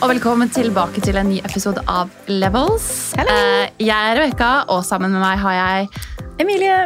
Og velkommen tilbake til en ny episode av Levels. Hello. jeg er Rebekka, og sammen med meg har jeg Emilie.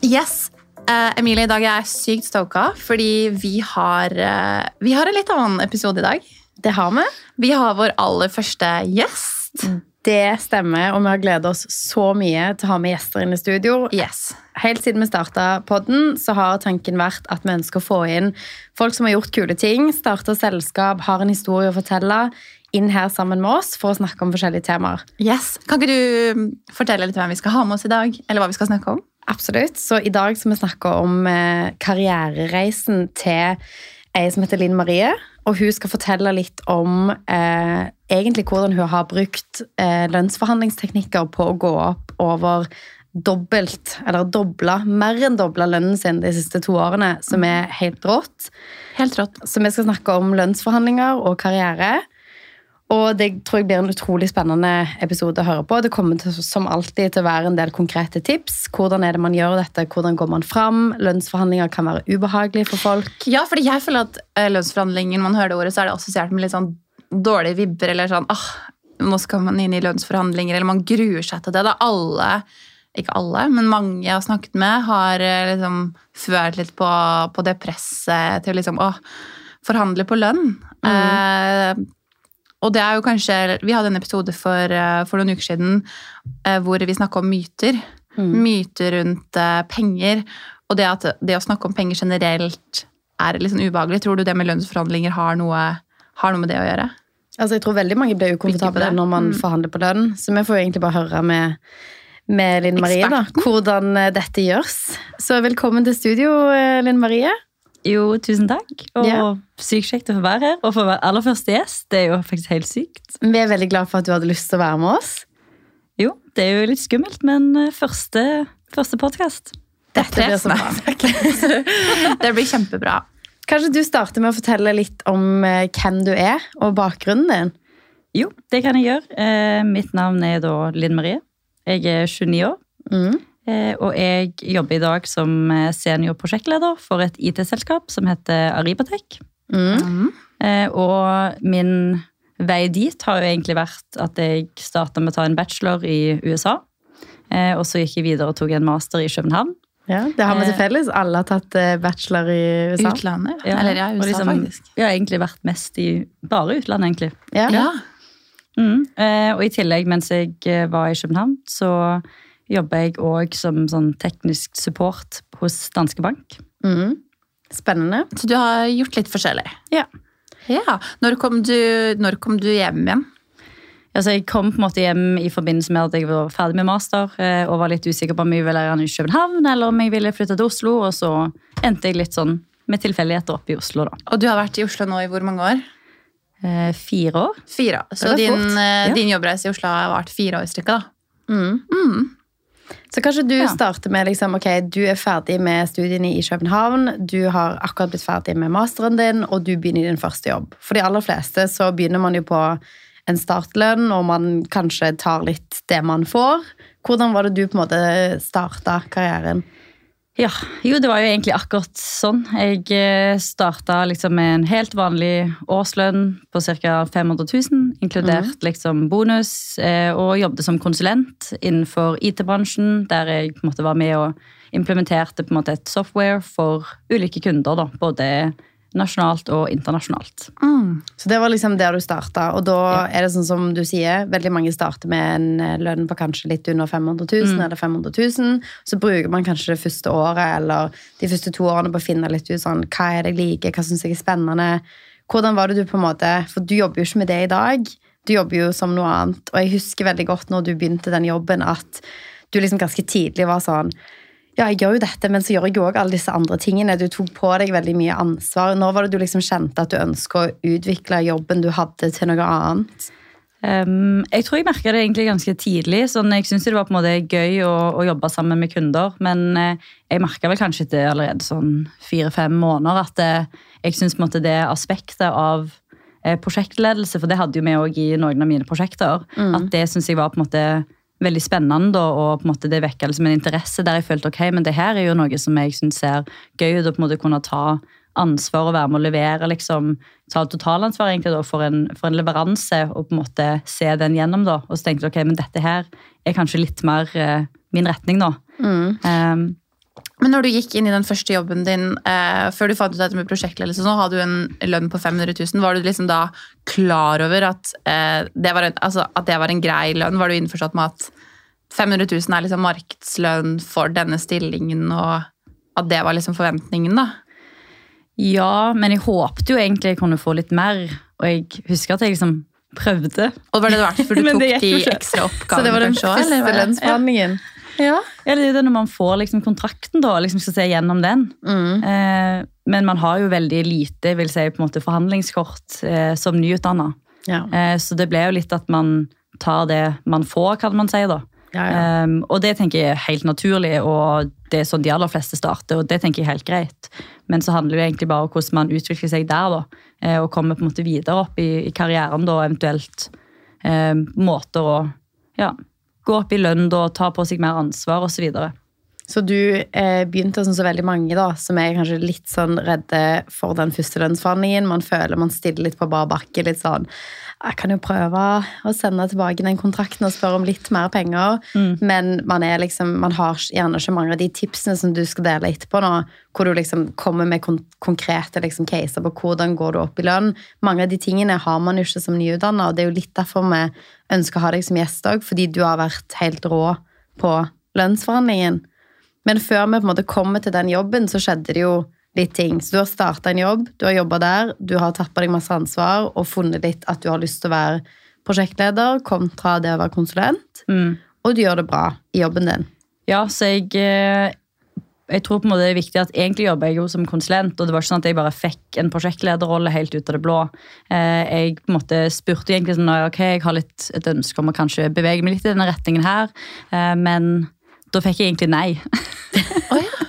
Yes. Eh, Emilie, i dag er jeg sykt stoka, fordi vi har, eh, vi har en litt annen episode i dag. Det har vi. Vi har vår aller første gjest. Det stemmer, og vi har gledet oss så mye til å ha med gjester inn i studio. Yes. Helt siden vi starta podden, så har tanken vært at vi ønsker å få inn folk som har gjort kule ting, starta selskap, har en historie å fortelle, inn her sammen med oss for å snakke om forskjellige temaer. yes. Kan ikke du mm, fortelle litt hvem vi skal ha med oss i dag? Eller hva vi skal snakke om? Absolutt. Så i dag skal vi snakke om eh, karrierereisen til ei som heter Linn Marie. Og hun skal fortelle litt om eh, egentlig hvordan hun har brukt eh, lønnsforhandlingsteknikker på å gå opp over dobbelt, eller dobla, mer enn dobla lønnen sin de siste to årene, som er helt rått. Helt rått. Så vi skal snakke om lønnsforhandlinger og karriere. Og det tror jeg blir en utrolig spennende episode å høre på. Det kommer til, som alltid til å være en del konkrete tips. Hvordan er det man gjør dette? Hvordan går man fram? Lønnsforhandlinger kan være ubehagelige for folk. Ja, fordi jeg føler at lønnsforhandlinger, lønnsforhandlinger, man hører det ordet, så er det assosiert med litt sånn dårlige vibber, eller sånn, ah, nå skal man inn i lønnsforhandlinger, eller man gruer seg til det. Da alle, ikke alle, men mange jeg har snakket med, har eh, liksom følt litt på, på det presset til å liksom, åh, forhandle på lønn. Eh, og det er jo kanskje, Vi hadde en episode for, eh, for noen uker siden eh, hvor vi snakka om myter. Myter rundt eh, penger. Og det at det å snakke om penger generelt er litt sånn ubehagelig. Tror du det med lønnsforhandlinger har noe, har noe med det å gjøre? Altså, jeg tror veldig mange blir ukomfortable når man Mm. forhandler på lønn. Så vi får jo egentlig bare høre med, med Linn Marie da, hvordan dette gjøres. Så velkommen til studio, Linn Marie. Jo, tusen takk. Og Ja. sykt kjekt å få være her. Og få være aller første gjest. Det er jo faktisk helt sykt. Vi er veldig glad for at du hadde lyst til å være med oss. Jo, det er jo litt skummelt, men eh, første, første podkast. Dette blir så bra. Det blir kjempebra. Kanskje du starter med å fortelle litt om eh, hvem du er, og bakgrunnen din? Jo, det kan jeg gjøre. Eh, mitt navn er da Linn Marie. Jeg er 29 år. Mm. Eh, og jeg jobber i dag som senior seniorprosjektleder for et IT-selskap som heter Arribatec. Mm. Eh, og min vei dit har jo egentlig vært at jeg starta med å ta en bachelor i USA. Eh, og så gikk jeg videre og tok en master i København. Ja, det har vi til Eh, felles. Alle har tatt eh, bachelor i USA. Utlandet. Ja, Eller ja, USA, liksom- faktisk. Jeg har egentlig vært mest i bare utlandet, egentlig. Ja. Ja. Mm. Eh, og i tillegg, mens jeg eh, var i København, så jobba jeg òg som sånn teknisk support hos Danske Bank. Mm. Spennende. Så du har gjort litt forskjellig. Ja. Ja. Når kom du, når kom du hjem igjen? Altså, jeg kom på en måte hjem i forbindelse med at jeg var ferdig med master eh, og var litt usikker på om jeg ville være i København eller om jeg ville flytte til Oslo. Og så endte jeg litt sånn med tilfeldigheter opp i Oslo, da. Og du har vært i Oslo nå i hvor mange år? Eh, fire år. Fire år. Så din, fort. eh, Ja. din jobbreise i Oslo har vart fire år i stykket, da. Mm. Mm. Så kanskje du Ja. starter med liksom, ok, du er ferdig med studiene i København, du har akkurat blitt ferdig med masteren din, og du begynner din første jobb. For de aller fleste så begynner man jo på en startlønn, og man kanskje tar litt det man får. Hvordan var det du på en måte starta karrieren? Ja, jo, det var jo egentlig akkurat sånn. Jeg eh, starta liksom med en helt vanlig årslønn på ca. 500 000, inkludert liksom bonus, eh, og jobbet som konsulent innenfor IT-bransjen, der jeg på en måte var med og implementerte på en måte et software for ulike kunder, da, både nasjonalt og internasjonalt. Mm. Så det var liksom der du starta, og da Ja. er det sånn som du sier, veldig mange starter med en eh, lønn på kanskje litt under 500 000, Mm. eller 500 000. Så bruker man kanskje det første året, eller de første to årene på å finne litt ut sånn, hva er det jeg liker, hva syns jeg er spennende. Hvordan var det du på en måte, for du jobber jo ikke med det i dag, du jobber jo som noe annet, og jeg husker veldig godt når du begynte den jobben, at du liksom ganske tidlig var sånn, ja, jeg gjør jo dette, men så gjør jeg jo også alle disse andre tingene. Du tok på deg veldig mye ansvar. Når var det du liksom kjente at du ønsket å utvikle jobben du hadde til noe annet? Um, jeg tror jeg merka det egentlig ganske tidlig. sånn Jeg syntes det var på en måte gøy å, å jobbe sammen med kunder. Men eh, jeg merka vel kanskje etter allerede sånn fire-fem måneder at eh, jeg syns det aspektet av eh, prosjektledelse, for det hadde jo vi òg i noen av mine prosjekter, at det syns jeg var på en måte veldig spennende. Og på en måte det vekket liksom en interesse der jeg følte ok, men det her er jo noe som jeg syns ser gøy ut å på en måte kunne ta ansvar og være med å levere, liksom, ta totalansvar egentlig da, for, en, for en leveranse og på en måte se den gjennom. da, Og så tenkte jeg ok, men dette her er kanskje litt mer eh, min retning nå. Mm. Um, Men når du gikk inn i den første jobben din, eh, før du fant ut dette med prosjektledelse, så hadde du en lønn på 500 000. Var du liksom da klar over at, eh, det, var en, altså, at det var en grei lønn? Var du innforstått med at 500 000 er liksom markedslønn for denne stillingen, og at det var liksom forventningen, da? ja, men jeg håpte jo egentlig jeg kunne få litt mer, og jeg husker at jeg liksom prøvde. Og var det verdt for du tok de ekstra oppgavene? Så det var den første lønnsforhandlingen? Ja. Ja, det er det når man får liksom kontrakten, da, liksom skal se gjennom den. Mm. Eh, men man har jo veldig lite vil si, på en måte forhandlingskort eh, som nyutdanna. Ja. Eh, så det ble jo litt at man tar det man får, kan man si. da. Ja, ja. Um, og det tenker jeg er helt naturlig, og det er sånn de aller fleste starter. og det tenker jeg er helt greit. Men så handler det egentlig bare om hvordan man utvikler seg der, da, eh, og kommer på en måte videre opp i, i karrieren, da, eventuelt eh, måter å ja, gå opp i lønn, da, ta på seg mer ansvar osv. Så så du eh, begynte sånn som så veldig mange, da, som er kanskje litt sånn redde for den første lønnsforhandlingen. Man føler man stiller litt på bar bakke. litt sånn, Jeg kan jo prøve å sende tilbake den kontrakten og spørre om litt mer penger. Mm. Men man, liksom, man har gjerne ikke mange av de tipsene som du skal dele etterpå nå, hvor du liksom kommer med kon konkrete liksom, caser på hvordan går du opp i lønn. Mange av de tingene har man jo ikke som nyutdanna, og det er jo litt derfor vi ønsker å ha deg som gjest òg, fordi du har vært helt rå på lønnsforhandlingen. Men før vi på en måte kommer til den jobben, så skjedde det jo litt ting. Så du har starta en jobb, du har jobba der, du har tatt på deg masse ansvar og funnet litt at du har lyst til å være prosjektleder kontra det å være konsulent. Mm. Og du gjør det bra i jobben din. Ja, så jeg, eh, jeg tror på en måte det er viktig at egentlig jobber jeg jo som konsulent, og det var ikke sånn at jeg bare fikk en prosjektlederrolle helt ut av det blå. Eh, Jeg på en måte spurte egentlig sånn, ok, jeg har litt et ønske om å kanskje bevege meg litt i denne retningen her, eh, men da fikk jeg egentlig nei. Oh, ja.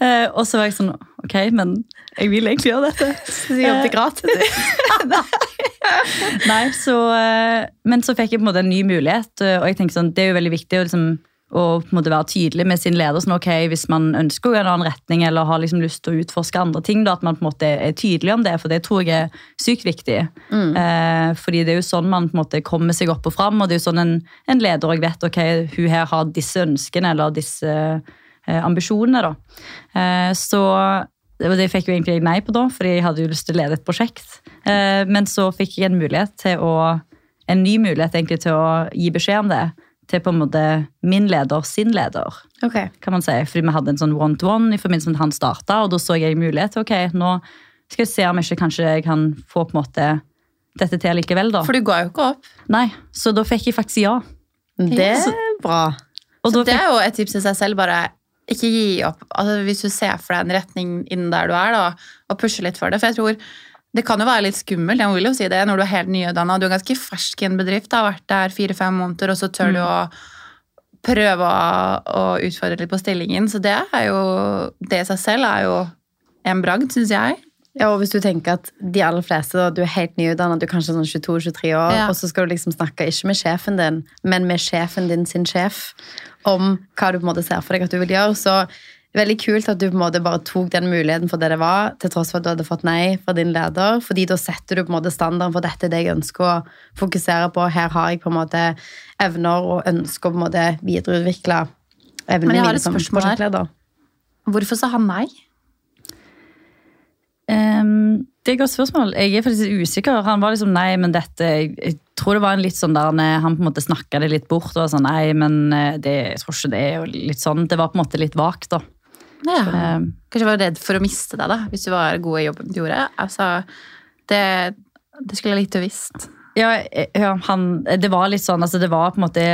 Eh, Og så var jeg sånn, ok, men jeg vil egentlig gjøre dette. Så du jeg gratis, du. Nei, så, eh, men så fikk jeg på en måte en ny mulighet, eh, og jeg tenker sånn, det er jo veldig viktig å, liksom, å på en måte være tydelig med sin leder. Sånn, ok, Hvis man ønsker å gå en annen retning eller har liksom lyst til å utforske andre ting, da, at man på en måte er tydelig om det, for det tror jeg er sykt viktig. Mm. Eh, fordi det er jo sånn man på en måte kommer seg opp og fram, og det er jo sånn en, en leder jeg vet ok, hun her har disse ønskene eller disse eh, ambisjonene. da. Eh, så og det fikk jo egentlig jeg nei på da, fordi jeg hadde jo lyst til å lede et prosjekt. Eh, men så fikk jeg en mulighet til å, en ny mulighet egentlig til å gi beskjed om det til på en måte min leder sin leder, Ok. kan man si. Fordi vi hadde en sånn one-to-one i forbindelse med at han starta, og da så jeg mulighet til ok, nå skal jeg se om jeg ikke kanskje jeg kan få på en måte dette til likevel, da. For du ga jo ikke opp. Nei, så da fikk jeg faktisk ja. Det er bra. Og Så da det er jo et tips til seg selv. bare ikke gi opp. Altså, hvis du ser for deg en retning innen der du er, da, og pushe litt for det. For jeg tror det kan jo være litt skummelt jeg vil jo si det, når du er helt nyutdanna. Du er ganske fersk i en bedrift, har vært der fire-fem måneder, og så tør du å prøve å utfordre litt på stillingen. Så det er jo Det i seg selv er jo en bragd, syns jeg. Ja, og hvis du tenker at de aller fleste, da, du er helt nyutdanna, du er kanskje sånn 22-23 år, Ja. og så skal du liksom snakke ikke med sjefen din, men med sjefen din sin sjef, om hva du på en måte ser for deg at du vil gjøre. Så veldig kult at du på en måte bare tok den muligheten for det det var, til tross for at du hadde fått nei fra din leder, fordi da setter du på en måte standarden for dette er det jeg ønsker å fokusere på. Her har jeg på en måte evner og ønsker å på en måte videreutvikle Men jeg har et spørsmål her. Hvorfor sa han nei? Um, det er et godt spørsmål. Jeg er faktisk usikker. Han var liksom nei, men dette Jeg, jeg tror det var en litt sånn der han- på en måte snakka det litt bort og sånn nei, men eh, det, jeg tror ikke det er jo litt sånn. Det var på en måte litt vagt, da. Ja. så, Kanskje var redd for å miste deg, da, hvis du var god i jobben du gjorde. Altså, det, det skulle jeg likt å visst. Ja, eh, ja han, det var litt sånn, altså det var på en måte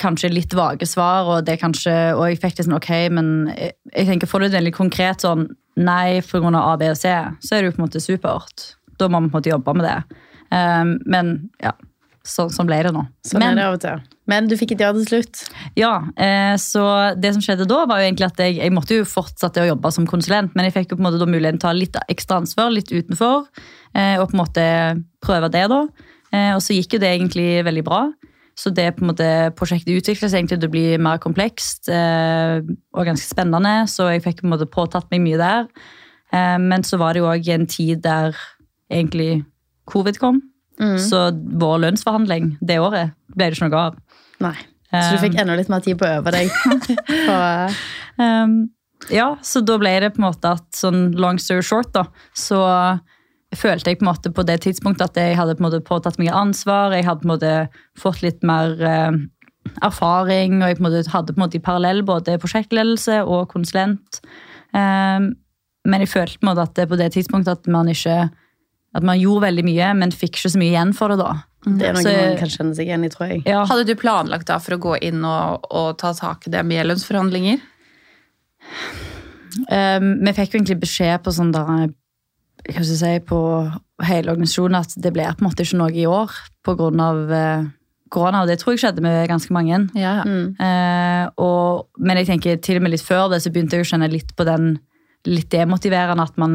kanskje litt vage svar, og det kanskje, og jeg fikk det sånn, ok, men jeg, jeg tenker, får du det veldig konkret sånn, nei, av A, B og C, så er det jo på en måte supert. Da må man på en måte jobbe med det. Um, men ja, så, som ble det nå. Sånn men, er det av og til. Men du fikk et ja til slutt. Ja, eh, så det som skjedde da var jo egentlig at jeg, jeg måtte jo fortsette å jobbe som konsulent, men jeg fikk jo på en måte da muligheten til å ta litt ekstra ansvar, litt utenfor, eh, og på en måte prøve det da. Eh, og så gikk jo det egentlig veldig bra. Så det på en måte, prosjektet utviklet seg egentlig til å bli mer komplekst og ganske spennende, så jeg fikk på en måte påtatt meg mye der. Men så var det jo òg en tid der egentlig covid kom. Mm. Så vår lønnsforhandling det året ble det ikke noe av. Nei. Så du fikk enda litt mer tid på å øve deg på Um, ja, så da ble det på en måte at sånn long story short, da, så følte jeg på en måte på det tidspunktet at jeg hadde på en måte påtatt meg ansvar. Jeg hadde på en måte fått litt mer eh, erfaring, og jeg på en måte hadde på en måte i parallell både prosjektledelse og konsulent. Um, men jeg følte på en måte at det på det tidspunktet at man ikke at man gjorde veldig mye, men fikk ikke så mye igjen for det da. Det er noe Så- man kan kjenne seg igjen i, tror jeg. Ja. Hadde du planlagt da for å gå inn og, og ta tak i det med lønnsforhandlinger? Um, vi fikk jo egentlig beskjed på sånn der, hva skal jeg si, på hele organisasjonen at det ble på en måte ikke noe i år på grunn av eh, korona, og det tror jeg skjedde med ganske mange. Ja. Mm. Uh, og, men jeg tenker til og med litt før det så begynte jeg å kjenne litt på den litt demotiverende at man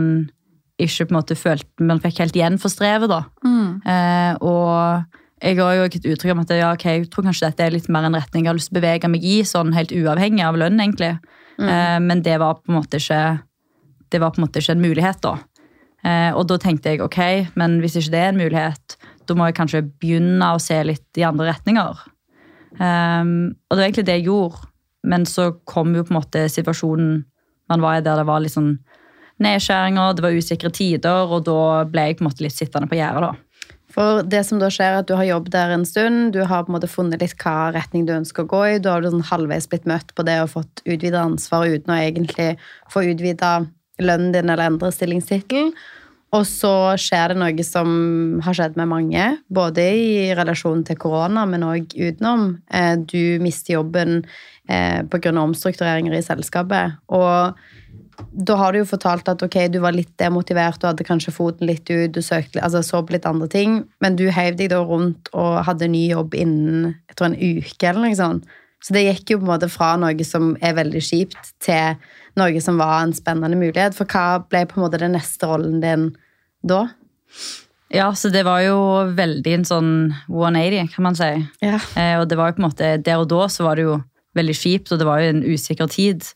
ikke på en måte følte man fikk helt igjen for strevet da. Mm. Eh, og jeg har jo et uttrykk om at ja, okay, jeg tror kanskje dette er litt mer en retning jeg har lyst til å bevege meg i, sånn helt uavhengig av lønn, egentlig. Eh, men det var på en måte ikke det var på en måte ikke en mulighet, da. Eh, og da tenkte jeg ok, men hvis ikke det er en mulighet, da må jeg kanskje begynne å se litt i andre retninger. Um, og det var egentlig det jeg gjorde, men så kom jo på en måte situasjonen man var i der det var litt sånn nedskjæringer, det var usikre tider, og da ble jeg på en måte litt sittende på gjerdet, da. For det som da skjer, er at du har jobbet der en stund, du har på en måte funnet litt hva retning du ønsker å gå i, du har sånn halvveis blitt møtt på det og fått utvida ansvar uten å egentlig få utvida lønnen din eller endre stillingstittel. Og så skjer det noe som har skjedd med mange, både i relasjon til korona, men òg utenom. Eh, Du mister jobben eh, pga. omstruktureringer i selskapet. Og da har du jo fortalt at ok, du var litt demotivert, du hadde kanskje foten litt ut, du søkte, altså så på litt andre ting, men du heiv deg da rundt og hadde ny jobb innen jeg tror en uke eller noe sånt. Så det gikk jo på en måte fra noe som er veldig kjipt, til noe som var en spennende mulighet. For hva ble på en måte den neste rollen din da? Ja, så det var jo veldig en sånn 180, kan man si. Ja. Eh, og det var jo på en måte, Der og da så var det jo veldig kjipt, og det var jo en usikker tid.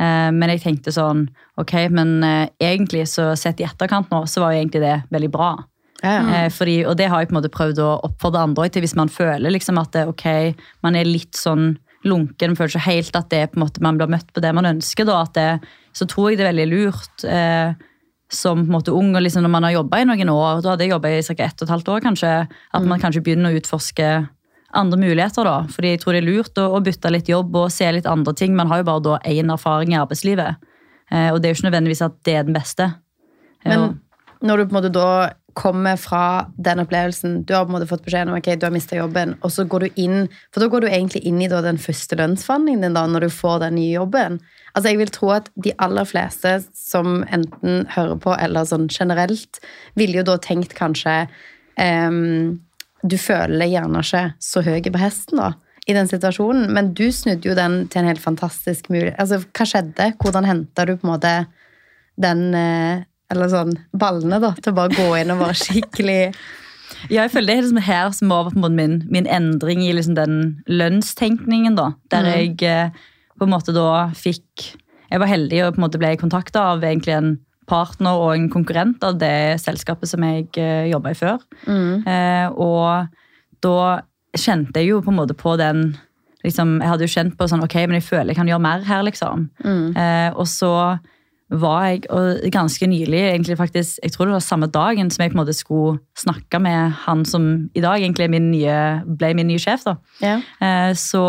Eh, men jeg tenkte sånn Ok, men eh, egentlig så sett i etterkant nå, så var jo egentlig det veldig bra. Ja, ja. Eh, fordi, og det har jeg på en måte prøvd å oppfordre andre til. Hvis man føler liksom at det, ok, man er litt sånn lunken, føler ikke helt at det, måte, man blir møtt på det man ønsker, da, at det, så tror jeg det er veldig lurt eh, som på en måte ung, og liksom når man har jobba i noen år, da hadde jeg jobba i ca. ett og et halvt år, kanskje, at man kanskje begynner å utforske andre muligheter. da, fordi jeg tror det er lurt å, bytte litt jobb og se litt andre ting. Man har jo bare da én erfaring i arbeidslivet, eh, og det er jo ikke nødvendigvis at det er den beste. Eh, Men når du på en måte da kommer fra den opplevelsen, du har på en måte fått beskjed om ok, du har mistet jobben, og så går du inn, for da går du egentlig inn i da den første lønnsforhandlingen din da, når du får den nye jobben. Altså jeg vil tro at de aller fleste som enten hører på eller sånn generelt, ville jo da tenkt kanskje, ehm, du føler gjerne ikke så høy på hesten da, i den situasjonen, men du snudde jo den til en helt fantastisk mulighet. Altså hva skjedde? Hvordan hentet du på en måte den eh, eller sånn ballene, da, til å bare gå inn og være skikkelig Ja, jeg føler det er liksom her som var på min, min endring i liksom den lønnstenkningen. da, Der Mhm. jeg eh, på en måte da fikk Jeg var heldig og på en måte ble kontakta av egentlig en partner og en konkurrent av det selskapet som jeg uh, jobba i før. mm. Eh, og da kjente jeg jo på en måte på den liksom, Jeg hadde jo kjent på sånn Ok, men jeg føler jeg kan gjøre mer her, liksom. Mm. Eh, og så var jeg og ganske nylig, egentlig faktisk, jeg tror det var samme dagen som jeg på en måte skulle snakke med han som i dag egentlig min nye, ble min nye sjef. da. Yeah. Eh, så,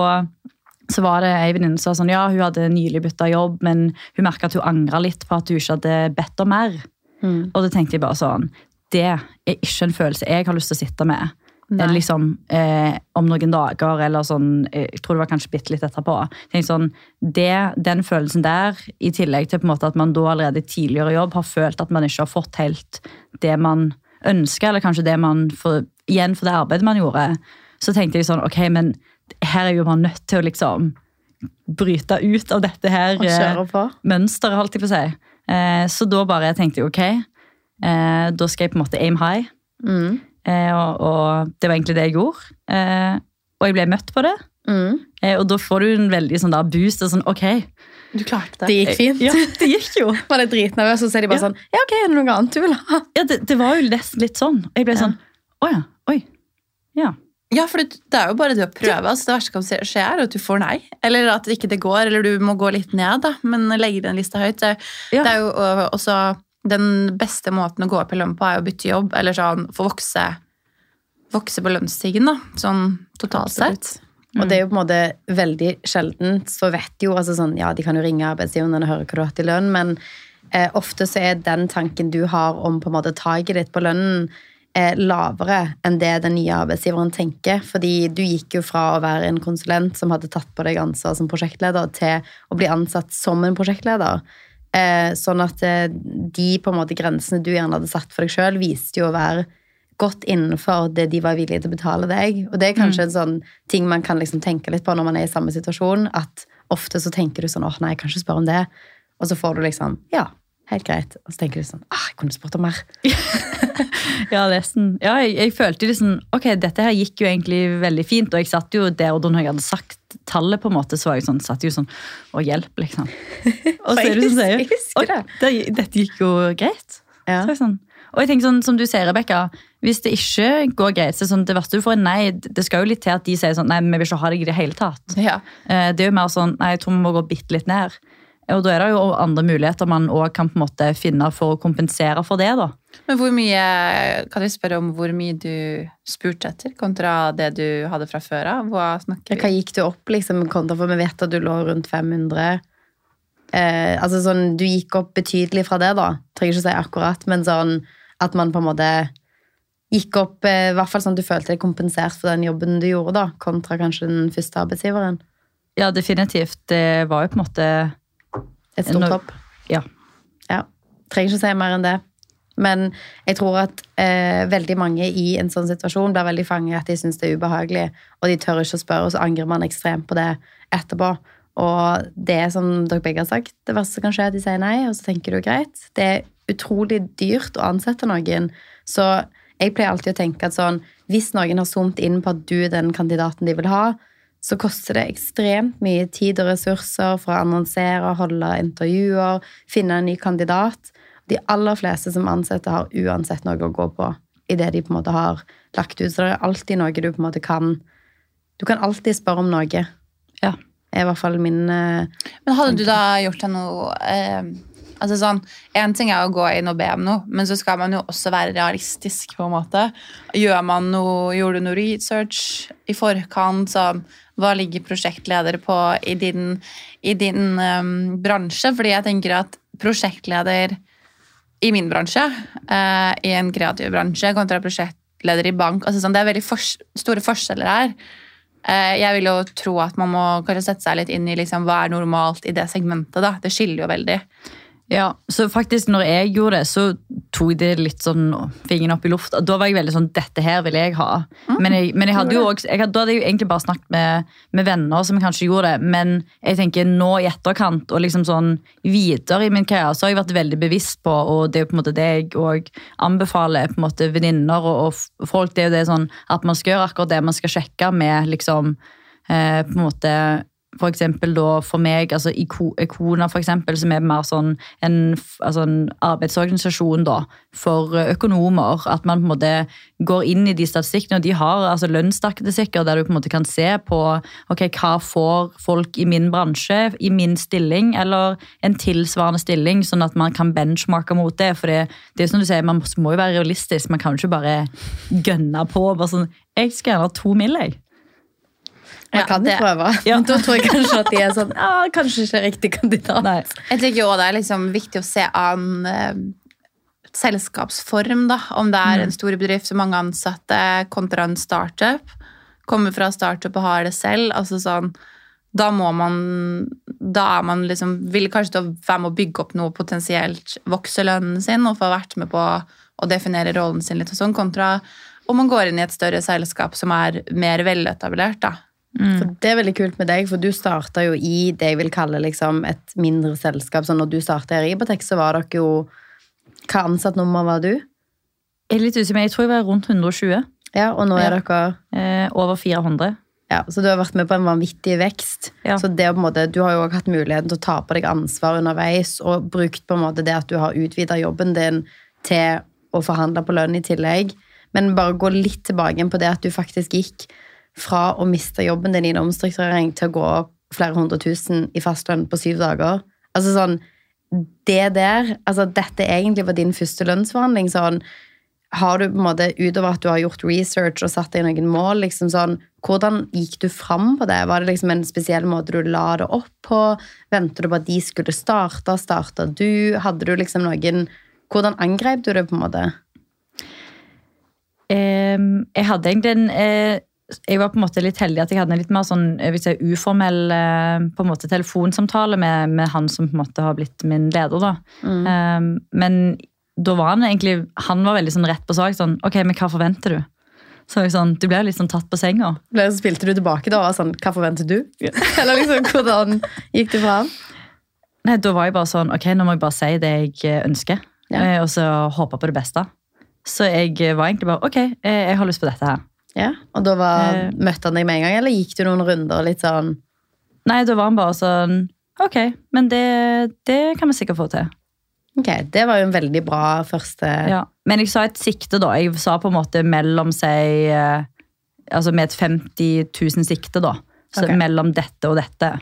så var det ei venninne som sa sånn, ja, hun hadde nylig bytta jobb, men hun merka at hun angra litt på at hun ikke hadde bedt om mer. Mm. Og da tenkte jeg bare sånn Det er ikke en følelse jeg har lyst til å sitte med. Eh, Liksom, eh, om noen dager, eller sånn eh, Jeg tror det var kanskje bitte litt etterpå. Sånn, det, Den følelsen der, i tillegg til på en måte at man da allerede i tidligere jobb har følt at man ikke har fått helt det man ønsker, eller kanskje det man får igjen for det arbeidet man gjorde, så tenkte jeg sånn Ok, men her er jo man nødt til å liksom bryte ut av dette her Og eh, mønsteret, holdt jeg på å si. Eh, så da bare tenkte jeg ok, eh, da skal jeg på en måte aim high. Mm. Eh, og, og det var egentlig det jeg gjorde. Eh, og jeg ble møtt på det. Mm. Eh, og da får du en veldig sånn der boost. Og sånn, ok, Du klarte Det det. gikk fint. Ja, det gikk jo. Var litt dritnervøs, og så er de bare Ja. sånn Ja, ok, er det noe annet du vil ha? Ja, det, det var jo nesten litt sånn. Jeg ble Ja. sånn Å ja. Oi. Ja. Ja, for det, det er jo bare det å prøve. Altså, det verste som kan skje, er at du får nei. Eller at ikke det går, eller du må gå litt ned, da. Men legge den lista høyt. Det, Ja. det er jo også Den beste måten å gå opp i lønn på, er å bytte jobb. Eller sånn få vokse, vokse på lønnsstigen, da. Sånn totalt sett. Og det er jo på en måte veldig sjeldent, så vet jo altså sånn, Ja, de kan jo ringe arbeidsgiveren og høre hva du har hatt i lønn, men eh, ofte så er den tanken du har om på en måte taket ditt på lønnen, lavere enn det den nye arbeidsgiveren tenker. Fordi du gikk jo fra å være en konsulent som hadde tatt på deg ansvar som prosjektleder, til å bli ansatt som en prosjektleder. Eh, sånn at eh, de på en måte grensene du gjerne hadde satt for deg sjøl, viste jo å være godt innenfor det de var villige til å betale deg. Og det er kanskje en sånn ting man kan liksom tenke litt på når man er i samme situasjon, at ofte så tenker du sånn åh nei, jeg kan ikke spørre om det. Og så får du liksom ja, helt greit. Og så tenker du sånn ah, jeg kunne spurt om mer. Ja, nesten. Ja, jeg, jeg følte liksom Ok, dette her gikk jo egentlig veldig fint, og jeg satt jo der og da når jeg hadde sagt tallet, på en måte, så var jeg sånn, satt jo sånn Å, hjelp, liksom. Og så er det sånn sier Jeg det. det, dette gikk jo greit. Ja. Så jeg sånn, og jeg tenker sånn, som du sier, Rebekka, hvis det ikke går greit, så er sånn, det verste du får er nei. Det skal jo litt til at de sier sånn Nei, vi vil ikke ha deg i det hele tatt. Ja. Eh, Det er jo mer sånn Nei, jeg tror vi må gå bitte litt ned. Og da er det jo andre muligheter man også kan på en måte finne for å kompensere for det. da. Men hvor mye Kan vi spørre om hvor mye du spurte etter, kontra det du hadde fra før av? Hva Hva gikk du opp liksom kontra, for vi vet at du lå rundt 500. Eh, altså sånn, du gikk opp betydelig fra det, da. Trenger ikke å si akkurat, men sånn at man på en måte gikk opp eh, I hvert fall sånn at du følte deg kompensert for den jobben du gjorde, da, kontra kanskje den første arbeidsgiveren. Ja, definitivt. Det var jo på en måte Et stort Når- hopp. Ja. Ja. Trenger ikke å si mer enn det. Men jeg tror at eh, veldig mange i en sånn situasjon blir veldig fanget at de syns det er ubehagelig, og de tør ikke å spørre, og så angrer man ekstremt på det etterpå. Og det er som dere begge har sagt, det verste som kan skje, er at de sier nei, og så tenker du greit. Det er utrolig dyrt å ansette noen. Så jeg pleier alltid å tenke at sånn, hvis noen har zoomt inn på at du er den kandidaten de vil ha, så koster det ekstremt mye tid og ressurser for å annonsere, holde intervjuer, finne en ny kandidat. De aller fleste som ansetter, har uansett noe å gå på i det de på en måte har lagt ut. Så det er alltid noe du på en måte kan Du kan alltid spørre om noe. Ja. er i hvert fall min eh, Men hadde du da gjort deg noe eh, altså sånn, En ting er å gå inn og be om noe, men så skal man jo også være realistisk. på en måte. Gjør man noe, Gjorde du noe research i forkant? Sånn, hva ligger prosjektleder på i din, i din um, bransje? Fordi jeg tenker at prosjektleder i min bransje, uh, i en kreativ bransje, kontra prosjektleder i bank altså sånn, Det er veldig for store forskjeller her. Uh, jeg vil jo tro at man må kanskje sette seg litt inn i liksom, hva er normalt i det segmentet. da. Det skiller jo veldig. Ja, så faktisk når jeg gjorde det, så tok det litt sånn fingeren opp i lufta. Da var jeg veldig sånn, dette her vil jeg ha. Men jeg, men jeg hadde jo også, hadde, da hadde jeg jo egentlig bare snakket med, med venner som kanskje gjorde det. Men jeg tenker nå i etterkant og liksom sånn videre i min karriere, så har jeg vært veldig bevisst på, og det er jo på en måte det jeg også anbefaler på en måte venninner og, og folk, det er jo det sånn at man skal gjøre akkurat det man skal sjekke med liksom eh, på en måte for eksempel da for meg, altså Ikona for eksempel, som er mer sånn en, altså en arbeidsorganisasjon da, for økonomer, at man på en måte går inn i de statistikkene, og de har altså lønnsstatistikker der du på en måte kan se på ok, hva får folk i min bransje, i min stilling, eller en tilsvarende stilling, sånn at man kan benchmarke mot det, for det, det er som du sier, man må jo være realistisk, man kan jo ikke bare gønne på, bare sånn, jeg skal gjerne ha to mill., jeg. Man Ja, kan jo prøve. Ja. Da tror jeg kanskje at de er sånn Ja, kanskje ikke riktig kandidat. Nei. Jeg tenker også det er liksom viktig å se an eh, selskapsform. da, Om det er en stor bedrift som mange ansatte kontra en startup. Kommer fra startup og har det selv. altså sånn, Da må man Da er man liksom Vil kanskje til være med å bygge opp noe potensielt vokse lønnen sin og få vært med på å definere rollen sin litt og sånn, kontra om man går inn i et større selskap som er mer veletablert. da. For det er veldig kult med deg, for du starta jo i det jeg vil kalle liksom et mindre selskap. Så når du starta i Ribatek, så var dere jo Hva ansattnummer var du? Jeg er litt usikker, men jeg tror jeg var rundt 120. Ja, og nå er dere Eh, over 400. Ja, så du har vært med på en vanvittig vekst. Ja. Så det å på en måte, Du har jo også hatt muligheten til å ta på deg ansvar underveis, og brukt på en måte det at du har utvida jobben din til å forhandle på lønn i tillegg. Men bare gå litt tilbake på det at du faktisk gikk fra å miste jobben din i en omstrukturering til å gå flere hundre tusen i fastlønn på syv dager. Altså sånn, det der, altså dette egentlig var din første lønnsforhandling, sånn, har du på en måte, utover at du har gjort research og satt deg noen mål, liksom sånn, hvordan gikk du fram på det? Var det liksom en spesiell måte du la det opp på? Ventet du på at de skulle starte? Starta du? Hadde du liksom noen Hvordan angrep du det, på en måte? Um, jeg hadde egentlig en eh, jeg var på en måte litt heldig at jeg hadde en litt mer sånn, si, uformell eh, på en måte telefonsamtale med, med han som på en måte har blitt min leder. da. Mm. Um, men da var han egentlig han var veldig sånn rett på sak. sånn, ok, men hva forventer du? Så jeg sånn, Du ble litt sånn tatt på senga. Ble- Spilte du tilbake da og var sånn Hva forventer du? Eller liksom, hvordan gikk det fram? Nei, Da var jeg bare sånn, ok, nå må jeg bare si det jeg ønsker. Ja. eh, Og så håpe på det beste. Så jeg var egentlig bare, ok, eh, jeg har lyst på dette her. Ja, Og da var, Eh. møtte han deg med en gang, eller gikk du noen runder litt sånn Nei, da var han bare sånn, ok, men det, det kan vi sikkert få til. Ok, det var jo en veldig bra første Ja. Men jeg sa et sikte, da. Jeg sa på en måte mellom seg eh, Altså med et 50 000 sikte, da. Så okay. mellom dette og dette.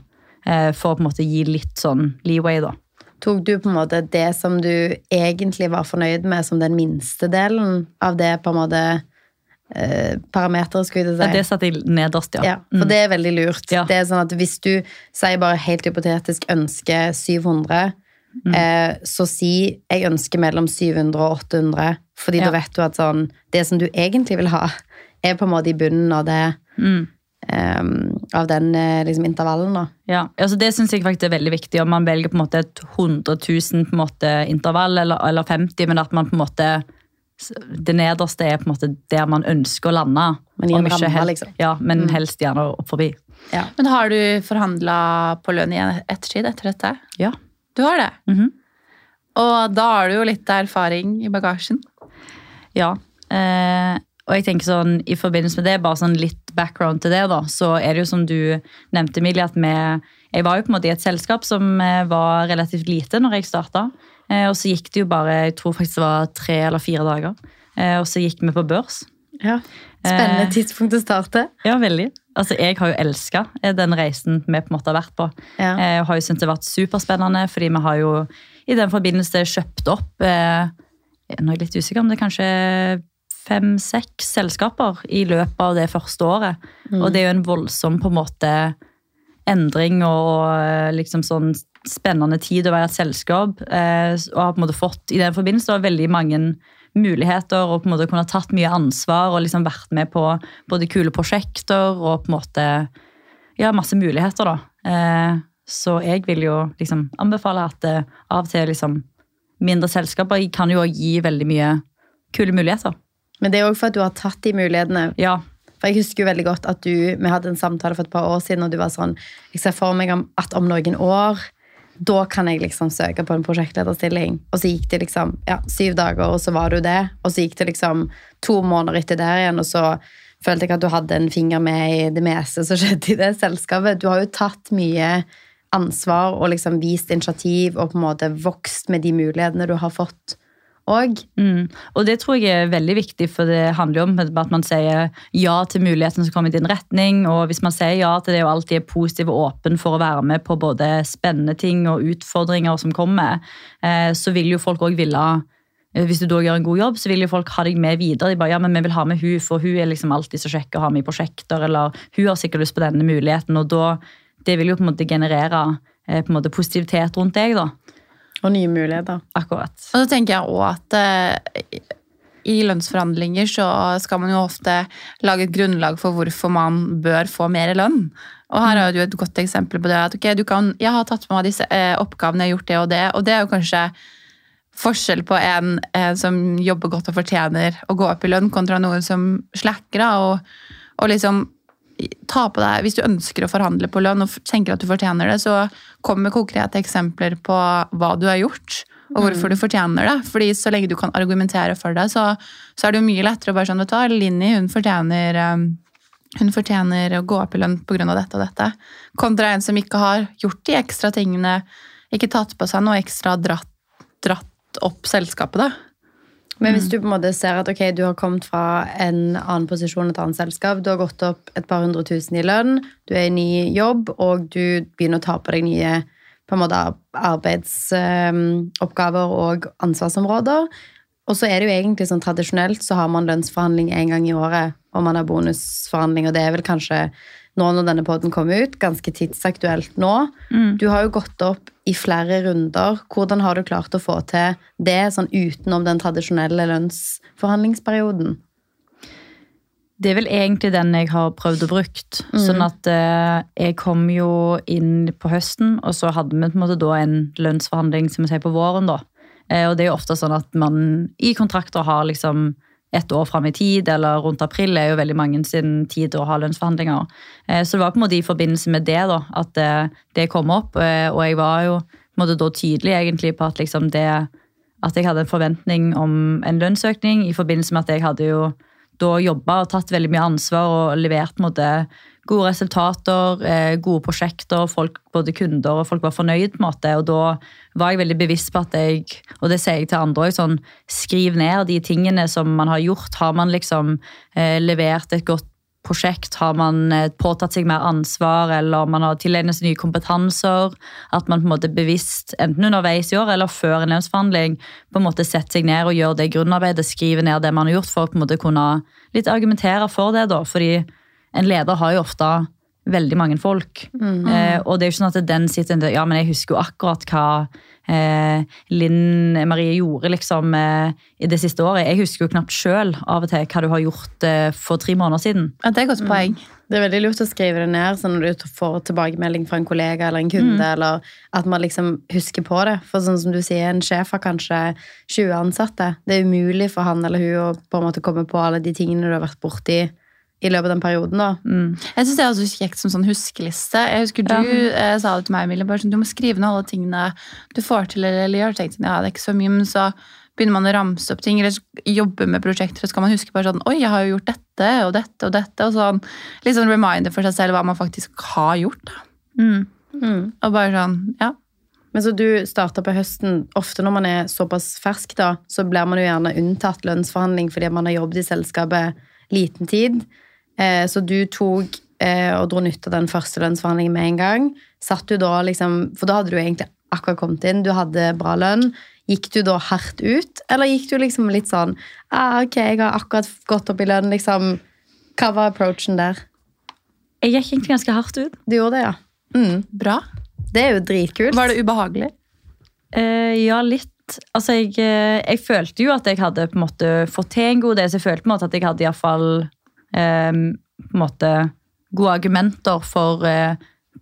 eh, For å på en måte gi litt sånn leeway, da. Tok du på en måte det som du egentlig var fornøyd med som den minste delen av det på en måte eh, parameteret, skulle Ja, det si? satte jeg nederst, ja. Ja, for Mm. det er veldig lurt. Ja. Det er sånn at Hvis du sier bare helt hypotetisk ønsker 700, Mm. eh, så si jeg ønsker mellom 700 og 800, fordi Ja. da vet du at sånn, det som du egentlig vil ha, er på en måte i bunnen av det Mm. Um, av den eh, liksom, intervallen. da. Ja, altså Det syns jeg faktisk er veldig viktig. Om man velger på en måte et 100 000 på en måte intervall, eller, eller 50, men at man på en måte Det nederste er på en måte der man ønsker å lande. Men ramme, helst- liksom. Ja, men Mm. helst gjerne opp forbi. Ja. Men har du forhandla på lønn i ettertid etter dette? Ja. Du har det? Mhm. Og da har du jo litt erfaring i bagasjen. Ja. Eh, og jeg tenker sånn, i forbindelse med det, bare sånn litt background til det, da, så er det jo som du nevnte, Emilie, at vi Jeg var jo på en måte i et selskap som eh, var relativt lite når jeg starta. Eh, og så gikk det jo bare jeg tror faktisk det var tre eller fire dager. Eh, og så gikk vi på børs. Ja. Spennende Eh. tidspunkt å starte. Ja, veldig. Altså, Jeg har jo elska den reisen vi på en måte har vært på. Ja. Jeg har jo syntes det har vært superspennende, fordi vi har jo i den forbindelse kjøpt opp eh, Nå er jeg litt usikker om det er kanskje fem-seks selskaper i løpet av det første året. Mm. Og det er jo en voldsom på en måte endring og liksom sånn spennende tid å være et selskap. Eh, og har på en måte fått i den forbindelse veldig mange muligheter og på en måte kunne ha tatt mye ansvar og liksom vært med på både kule prosjekter og på en måte ja, masse muligheter. da. Eh, så jeg vil jo liksom anbefale at eh, av og til liksom mindre selskaper kan jo gi veldig mye kule muligheter. Men det er òg for at du har tatt de mulighetene. Ja, For jeg husker jo veldig godt at du, Vi hadde en samtale for et par år siden, og du var sånn Jeg ser for meg om- at om noen år da kan jeg liksom søke på en prosjektlederstilling. Og så gikk det liksom ja, syv dager, og så var du det. Og så gikk det liksom to måneder etter der igjen, og så følte jeg at du hadde en finger med i det meste som skjedde i det selskapet. Du har jo tatt mye ansvar og liksom vist initiativ og på en måte vokst med de mulighetene du har fått òg. Mm. Og det tror jeg er veldig viktig, for det handler jo om at man sier ja til mulighetene som kommer i din retning. Og hvis man sier ja til det og alltid er positiv og åpen for å være med på både spennende ting og utfordringer som kommer, eh, så vil jo folk òg ville eh, hvis du da gjør en god jobb, så vil jo folk ha deg med videre. De bare, ja, men vi vil ha med hun, for hun er liksom alltid så kjekk å ha med i prosjekter, eller hun har sikkert lyst på denne muligheten, og da, det vil jo på en måte generere eh, på en måte positivitet rundt deg, da. Og nye muligheter. Akkurat. Og så tenker jeg også at eh, i lønnsforhandlinger så skal man jo ofte lage et grunnlag for hvorfor man bør få mer lønn. Og her har du et godt eksempel på det. at okay, kan, Jeg har tatt med meg disse eh, oppgavene, jeg har gjort det og det. Og det er jo kanskje forskjell på en eh, som jobber godt og fortjener å gå opp i lønn, kontra noen som slacker. og, og liksom ta på deg, Hvis du ønsker å forhandle på lønn og tenker at du fortjener det, så kom med konkrete eksempler på hva du har gjort, og hvorfor du fortjener det. Fordi så lenge du kan argumentere for det, så, så er det jo mye lettere å bare sånn, vet du Linni hun fortjener hun fortjener å gå opp i lønn pga. dette og dette. Kontra en som ikke har gjort de ekstra tingene, ikke tatt på seg noe ekstra, dratt, dratt opp selskapet, da. Men hvis du på en måte ser at okay, du har kommet fra en annen posisjon, et annet selskap, du har gått opp et par hundre tusen i lønn, du er i ny jobb, og du begynner å ta på deg nye på en måte arbeidsoppgaver og ansvarsområder. Og så er det jo egentlig sånn tradisjonelt så har man lønnsforhandling en gang i året, og man har bonusforhandling, og det er vel kanskje nå når denne poden kommer ut, ganske tidsaktuelt nå. Mm. Du har jo gått opp i flere runder. Hvordan har du klart å få til det sånn utenom den tradisjonelle lønnsforhandlingsperioden? Det er vel egentlig den jeg har prøvd å brukt. Mm. Sånn at eh, jeg kom jo inn på høsten, og så hadde vi på en måte en lønnsforhandling som vi sier på våren. da. Eh, og det er jo ofte sånn at man i kontrakter har liksom ett år fram i tid, eller rundt april er jo veldig mange sin tid å ha lønnsforhandlinger. Eh, så det var på en måte i forbindelse med det da, at eh, det kom opp, eh, og jeg var jo på en da tydelig egentlig på at liksom det at jeg hadde en forventning om en lønnsøkning i forbindelse med at jeg hadde jo da jobba og tatt veldig mye ansvar og levert måte, gode resultater, eh, gode prosjekter, folk, både kunder og folk var fornøyd. på en måte, og Da var jeg veldig bevisst på at jeg, og det sier jeg til andre også, sånn, skriv ned de tingene som man har gjort. Har man liksom eh, levert et godt prosjekt, har man eh, påtatt seg mer ansvar, eller man har tilegnet seg nye kompetanser. At man på en måte bevisst, enten underveis i år eller før en lønnsforhandling, på en måte setter seg ned og gjør det grunnarbeidet, skriver ned det man har gjort, for å på en måte kunne litt argumentere for det. da, fordi en leder har jo ofte veldig mange folk. Eh, og det er jo ikke sånn at den sitter Ja, men jeg husker jo akkurat hva eh, Linn Marie gjorde liksom eh, i det siste året. Jeg husker jo knapt sjøl av og til hva du har gjort eh, for tre måneder siden. Ja, det er et godt poeng. Det er veldig lurt å skrive det ned, sånn når du får tilbakemelding fra en kollega eller en kunde, eller at man liksom husker på det. For sånn som du sier, en sjef har kanskje 20 ansatte. Det er umulig for han eller hun å på en måte komme på alle de tingene du har vært borti i løpet av den perioden. da. Jeg synes det er også kjekt som sånn huskeliste. Jeg husker Du eh, sa det til meg, Emilie, bare sånn, du må skrive ned alle tingene du får til eller, eller gjør. Tenkte ja, det er ikke så mye, men så begynner man å ramse opp ting, eller jobbe med prosjekter, og så kan man huske bare sånn Oi, jeg har jo gjort dette og dette og dette. Og sånn litt sånn reminder for seg selv hva man faktisk har gjort. da. Mm. Og bare sånn, ja. Men så du starta på høsten. Ofte når man er såpass fersk, da, så blir man jo gjerne unntatt lønnsforhandling fordi man har jobbet i selskapet liten tid. Eh, så du tok eh, og dro nytte av den første lønnsforhandlingen med en gang. Satt du da liksom, For da hadde du egentlig akkurat kommet inn, du hadde bra lønn. Gikk du da hardt ut, eller gikk du liksom litt sånn ah, Ok, jeg har akkurat gått opp i lønn, liksom. Hva var approachen der? Jeg gikk egentlig ganske hardt ut. Du gjorde det, ja. Mm. Bra. Det er jo dritkult. Var det ubehagelig? Uh, ja, litt. Altså, jeg, jeg følte jo at jeg hadde på en måte fått til en god del, så jeg følte på en måte at jeg hadde i hvert fall eh, på en måte gode argumenter for eh,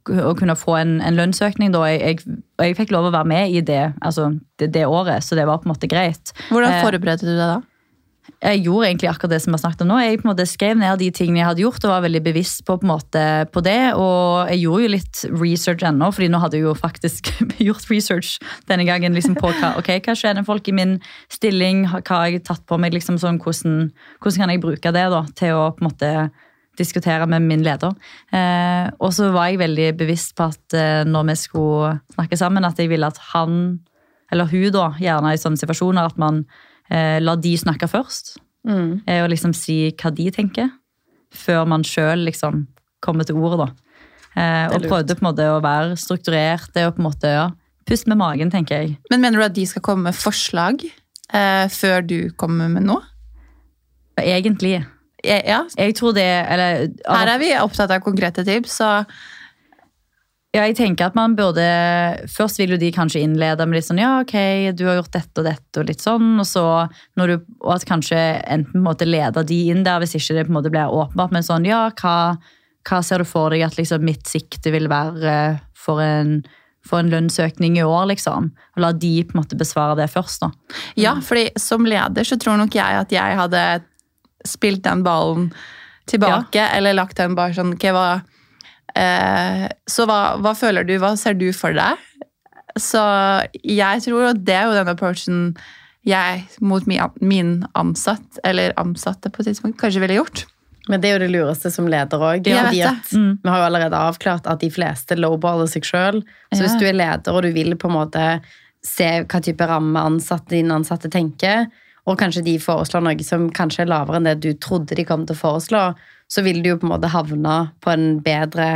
å kunne få en, en lønnsøkning. Da. Jeg, jeg, jeg fikk lov å være med i det, altså, det, det året, så det var på en måte greit. Hvordan Eh, forberedte du deg da? Jeg gjorde egentlig akkurat det som jeg snakket om nå. Jeg på en måte skrev ned de tingene jeg hadde gjort og var veldig bevisst på, på, måte, på det. Og jeg gjorde jo litt research ennå, fordi nå hadde jeg jo faktisk gjort research denne gangen liksom på hva, okay, hva skjer med folk i min stilling, hva har jeg tatt på meg, liksom sånn, hvordan, hvordan kan jeg bruke det da, til å på en måte diskutere med min leder. Eh, og så var jeg veldig bevisst på at eh, når vi skulle snakke sammen, at jeg ville at han, eller hun da, gjerne i sånne situasjoner, at man eh, lar de snakke først. Mm. Eh, og liksom si hva de tenker, før man sjøl liksom kommer til ordet. da. Eh, og prøvde på en måte å være strukturert. Det, og på en måte, ja, Pust med magen, tenker jeg. Men Mener du at de skal komme med forslag eh, før du kommer med noe? Egentlig. Ja. Jeg tror det eller, Her er vi opptatt av konkrete tips, så Ja, jeg tenker at man burde Først vil jo de kanskje innlede med litt sånn Ja, ok, du har gjort dette og dette og litt sånn. Og så når du, og at kanskje enten på en måte leder de inn der, hvis ikke det på en måte blir åpenbart. Men sånn, ja, hva, hva ser du for deg at liksom mitt sikte vil være eh, for en, for en lønnsøkning i år, liksom? Og la de på en måte besvare det først, da. Ja, fordi som leder så tror nok jeg at jeg hadde spilt den ballen tilbake, eller lagt den bare sånn okay, hva, Så hva, hva føler du, hva ser du for deg? Så jeg tror at det er jo den approachen jeg mot min ansatt, eller ansatte på et tidspunkt, kanskje ville gjort. Men det er jo det lureste som leder òg. Mm. Vi har jo allerede avklart at de fleste lowballer seg sjøl. Så Ja. hvis du er leder og du vil på en måte se hva type ramme ansatte, dine ansatte tenker, og kanskje de foreslår noe som kanskje er lavere enn det du trodde de kom til å foreslå, så vil du jo på en måte havne på en bedre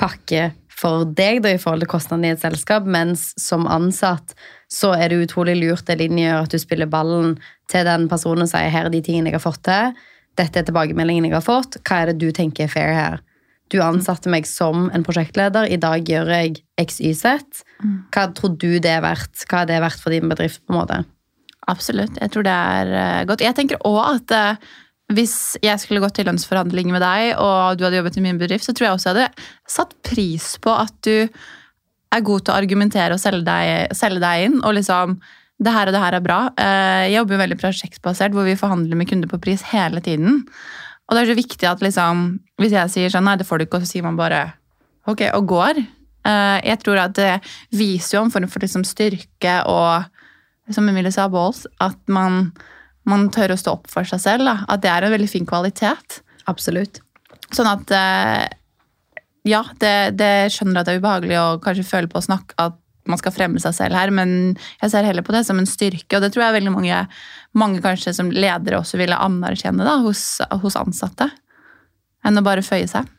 pakke for deg da, i forhold til kostnadene i et selskap, mens som ansatt så er det utrolig lurt det linje gjør at du spiller ballen til den personen og sier her er de tingene jeg har fått til, dette er tilbakemeldingen jeg har fått, hva er det du tenker er fair her? Du ansatte meg som en prosjektleder, i dag gjør jeg XYZ. Hva tror du det er verdt? Hva er det verdt for din bedrift? på en måte? Absolutt. Jeg tror det er eh, godt. Jeg tenker òg at eh, hvis jeg skulle gått til lønnsforhandling med deg, og du hadde jobbet i min bedrift, så tror jeg også jeg hadde satt pris på at du er god til å argumentere og selge deg, selge deg inn. Og liksom Det her og det her er bra. Eh, Jeg jobber jo veldig prosjektbasert, hvor vi forhandler med kunder på pris hele tiden. Og det er så viktig at liksom Hvis jeg sier sånn Nei, det får du ikke, og så sier man bare ok, og går. Jeg tror at det viser jo en form for liksom styrke og som Emilie sa, balls, at man, man tør å stå opp for seg selv. Da. At det er en veldig fin kvalitet. Absolutt. Sånn at eh, Ja, det, det skjønner at det er ubehagelig å kanskje føle på å snakke at man skal fremme seg selv her, men jeg ser heller på det som en styrke, og det tror jeg veldig mange, mange kanskje som ledere også ville anerkjenne da, hos, hos ansatte. Enn å bare føye seg.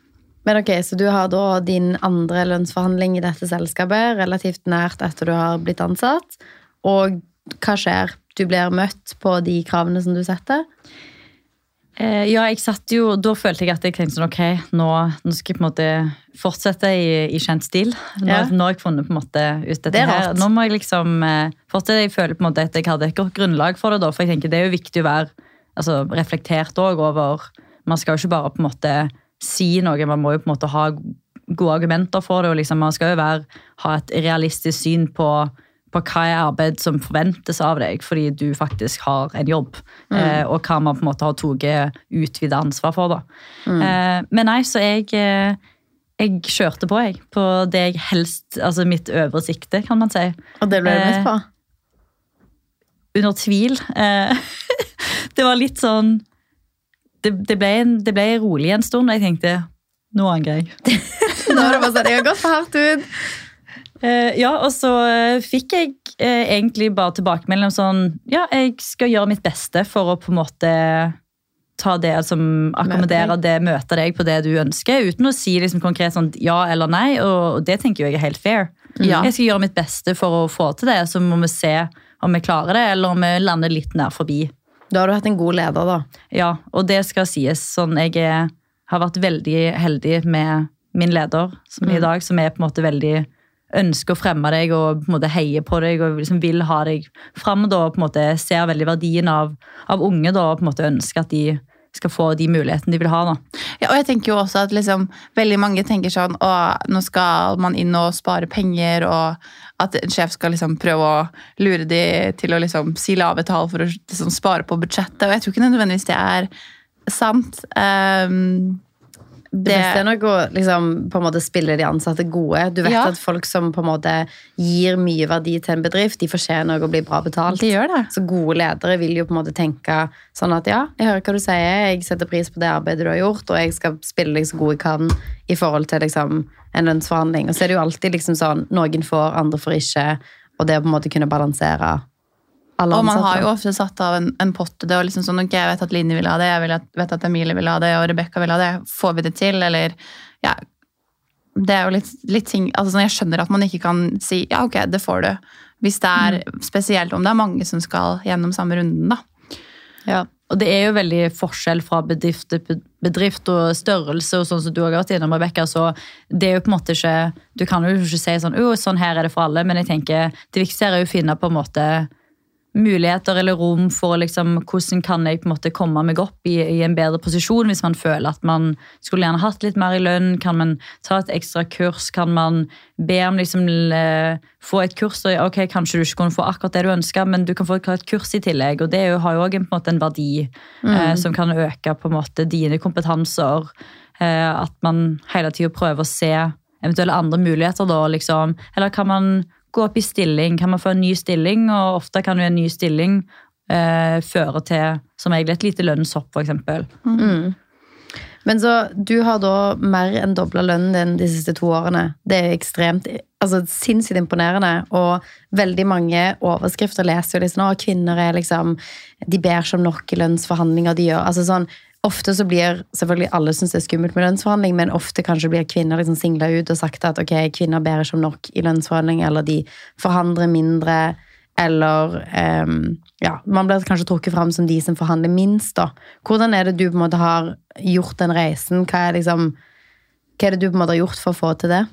Men ok, Så du har da din andre lønnsforhandling i dette selskapet relativt nært etter du har blitt ansatt. Og hva skjer? Du blir møtt på de kravene som du setter? Eh, ja, jeg satt jo, Da følte jeg at jeg tenkte sånn, ok, nå, nå skal jeg på en måte fortsette i, i kjent stil. Nå, Ja. nå har jeg funnet på en måte ut dette Det er her. Nå må jeg liksom eh, fortsette. Jeg føler på en måte at jeg hadde et godt grunnlag for det. da, For jeg tenker det er jo viktig å være altså, reflektert òg over Man skal jo ikke bare på en måte si noe, man må jo på en måte ha gode argumenter for det. og liksom, Man skal jo være, ha et realistisk syn på på hva er arbeid som forventes av deg, fordi du faktisk har en jobb. Eh, og hva man på en måte har tatt utvidet ansvar for. da. Eh, men nei, så jeg, eh, jeg kjørte på, jeg. På det jeg helst Altså mitt øvre sikte, kan man si. Og det ble du møtt Eh, på? Under tvil. Eh, det var litt sånn det, det, ble en, det ble rolig en stund, og jeg tenkte nå angrer jeg. Nå er det bare sånn, jeg har gått for hardt ut. Eh, ja, og så eh, fikk jeg eh, egentlig bare tilbakemelding om sånn Ja, jeg skal gjøre mitt beste for å på en måte ta det som akkommoderer det, møte deg på det du ønsker, uten å si liksom konkret sånn ja eller nei, og, det tenker jeg er helt fair. Ja. Jeg skal gjøre mitt beste for å få til det, så må vi se om vi klarer det, eller om vi lander litt nær forbi. Da har du hatt en god leder, da. Ja, og det skal sies sånn, jeg er, har vært veldig heldig med min leder som i dag, som er på en måte veldig ønsker å fremme deg og på en måte heier på deg og liksom vil ha deg fram. Da, og på en måte ser veldig verdien av, av unge da, og på en måte ønsker at de skal få de mulighetene de vil ha. Da. Ja, og jeg tenker jo også at liksom, veldig mange tenker sånn å, nå skal man inn og spare penger, og at en sjef skal liksom prøve å lure de til å liksom si lave tall for å liksom spare på budsjettet. Og jeg tror ikke nødvendigvis det er sant. Ehm, Det beste er nok å liksom, på en måte spille de ansatte gode. Du vet Ja. at folk som på en måte gir mye verdi til en bedrift, de fortjener å bli bra betalt. de gjør det. Så gode ledere vil jo på en måte tenke sånn at ja, jeg hører hva du sier, jeg setter pris på det arbeidet du har gjort, og jeg skal spille deg så god jeg kan i forhold til liksom, en lønnsforhandling. Og så er det jo alltid liksom sånn, noen får, andre får ikke, og det å på en måte kunne balansere alle Og man har jo ofte satt av en, en pott til det. og liksom sånn, ok, Jeg vet at Linni vil ha det, jeg at, vet at Emilie vil ha det, og Rebekka vil ha det. Får vi det til, eller ja, Det er jo litt, litt ting altså sånn, Jeg skjønner at man ikke kan si ja, ok, det får du. Hvis det er Spesielt om det er mange som skal gjennom samme runden, da. Ja. Og det er jo veldig forskjell fra bedrift til bedrift og størrelse, og sånn som du har gått gjennom, Rebecca, så det er jo på en måte ikke Du kan jo ikke si sånn oh, sånn her er det for alle, men jeg tenker det viktigste er å finne på en måte muligheter eller rom for liksom, hvordan kan jeg på en måte komme meg opp i, i en bedre posisjon hvis man føler at man skulle gjerne hatt litt mer i lønn. Kan man ta et ekstra kurs? Kan man be om liksom eh, få et kurs? Og, ok, Kanskje du ikke kunne få akkurat det du ønsker, men du kan få et kurs i tillegg. og Det har jo også en, en, verdi mm. verdi eh, som kan øke på en måte dine kompetanser. Eh, at man hele tida prøver å se eventuelle andre muligheter. da, liksom. Eller kan man gå opp i stilling? Kan man få en ny stilling? Og ofte kan jo en ny stilling eh, føre til som regel et lite lønnshopp, f.eks. Mm. Men så, du har da mer enn dobla lønnen din de siste to årene. Det er ekstremt, altså sinnssykt imponerende. Og veldig mange overskrifter leser jo liksom at kvinner er liksom De ber ikke om nok i lønnsforhandlinger. de gjør, altså sånn, Ofte så blir selvfølgelig alle synes det er skummelt med lønnsforhandling, men ofte kanskje blir kvinner liksom singla ut og sagt at ok, kvinner ber ikke om nok i lønnsforhandling, eller de forhandler mindre. Eller um, ja, Man blir kanskje trukket fram som de som forhandler minst. da. Hvordan er det du på en måte har gjort den reisen? Hva er, liksom, hva er det du på en måte har gjort for å få til det?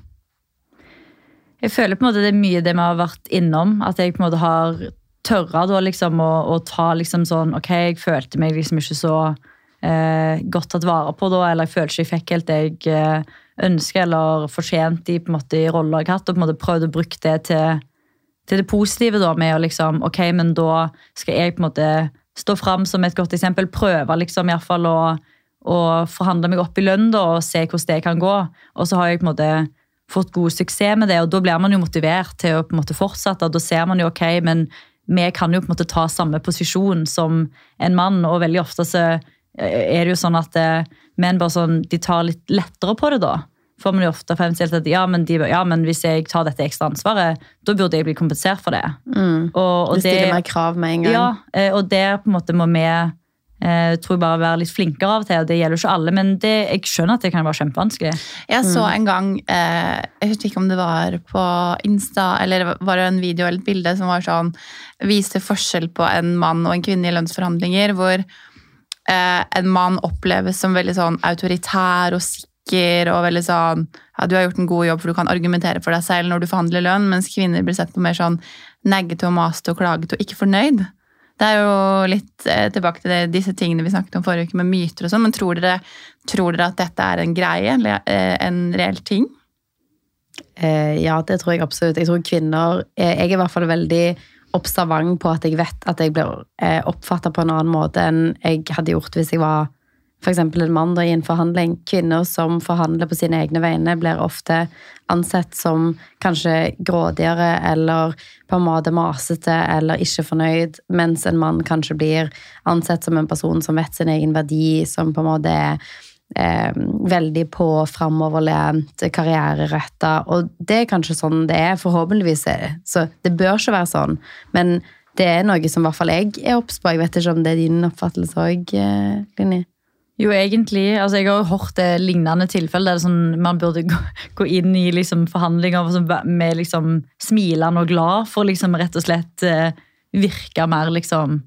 Jeg føler på en måte det er mye det vi har vært innom. At jeg på en måte har tørra da liksom å, å ta liksom sånn Ok, jeg følte meg liksom ikke så eh, godt tatt vare på da, eller jeg føler ikke jeg fikk helt det jeg eh, ønsker eller fortjent i på en måte i roller jeg har hatt, og på en måte prøvd å bruke det til, til det positive da, med å liksom Ok, men da skal jeg på en måte stå fram som et godt eksempel. Prøve liksom iallfall å, å forhandle meg opp i lønn da, og se hvordan det kan gå. Og så har jeg på en måte fått god suksess med det, og da blir man jo motivert til å på en måte fortsette. Da ser man jo ok, men vi kan jo på en måte ta samme posisjon som en mann, og veldig ofte så er det jo sånn at eh, menn bare sånn, de tar litt lettere på det da. Får man jo ofte fremstilt at ja men, de, ja, men hvis jeg tar dette ekstra ansvaret, da burde jeg bli kompensert for det. Og, og Du stiller mer krav med en gang. ja, eh, og der på en måte må vi eh, tror jeg bare være litt flinkere av og til. og Det gjelder jo ikke alle, men det, jeg skjønner at det kan være kjempevanskelig. Jeg så en gang, eh, jeg husker ikke om det var på Insta, eller var det en video eller et bilde som var sånn, viste forskjell på en mann og en kvinne i lønnsforhandlinger, hvor en mann oppleves som veldig sånn autoritær og sikker, og veldig sånn, ja, du har gjort en god jobb for du kan argumentere for deg selv når du forhandler lønn, mens kvinner blir sett på mer sånn neggete og maste og klagete og ikke fornøyd. Det er jo litt eh, tilbake til det, disse tingene vi snakket om forrige uke med myter og sånn, men tror dere, tror dere at dette er en greie, eh, en reell ting? Eh, ja, det tror jeg absolutt. Jeg tror kvinner eh, Jeg er i hvert fall veldig observant på at jeg vet at jeg blir eh, oppfatta på en annen måte enn jeg hadde gjort hvis jeg var f.eks. en mann i en forhandling. Kvinner som forhandler på sine egne vegne, blir ofte ansett som kanskje grådigere eller på en måte masete eller ikke fornøyd, mens en mann kanskje blir ansett som en person som vet sin egen verdi, som på en måte er eh, veldig på, framoverlent, karriereretta. Og det er kanskje sånn det er, forhåpentligvis. Så det bør ikke være sånn. Men det er noe som i hvert fall jeg er obs på. Jeg vet ikke om det er din oppfattelse òg, Linni? Jo, egentlig. altså Jeg har jo hørt det lignende tilfeller der er sånn, man burde gå, gå inn i liksom forhandlinger med liksom smilende og glad for liksom rett og slett eh, virke mer liksom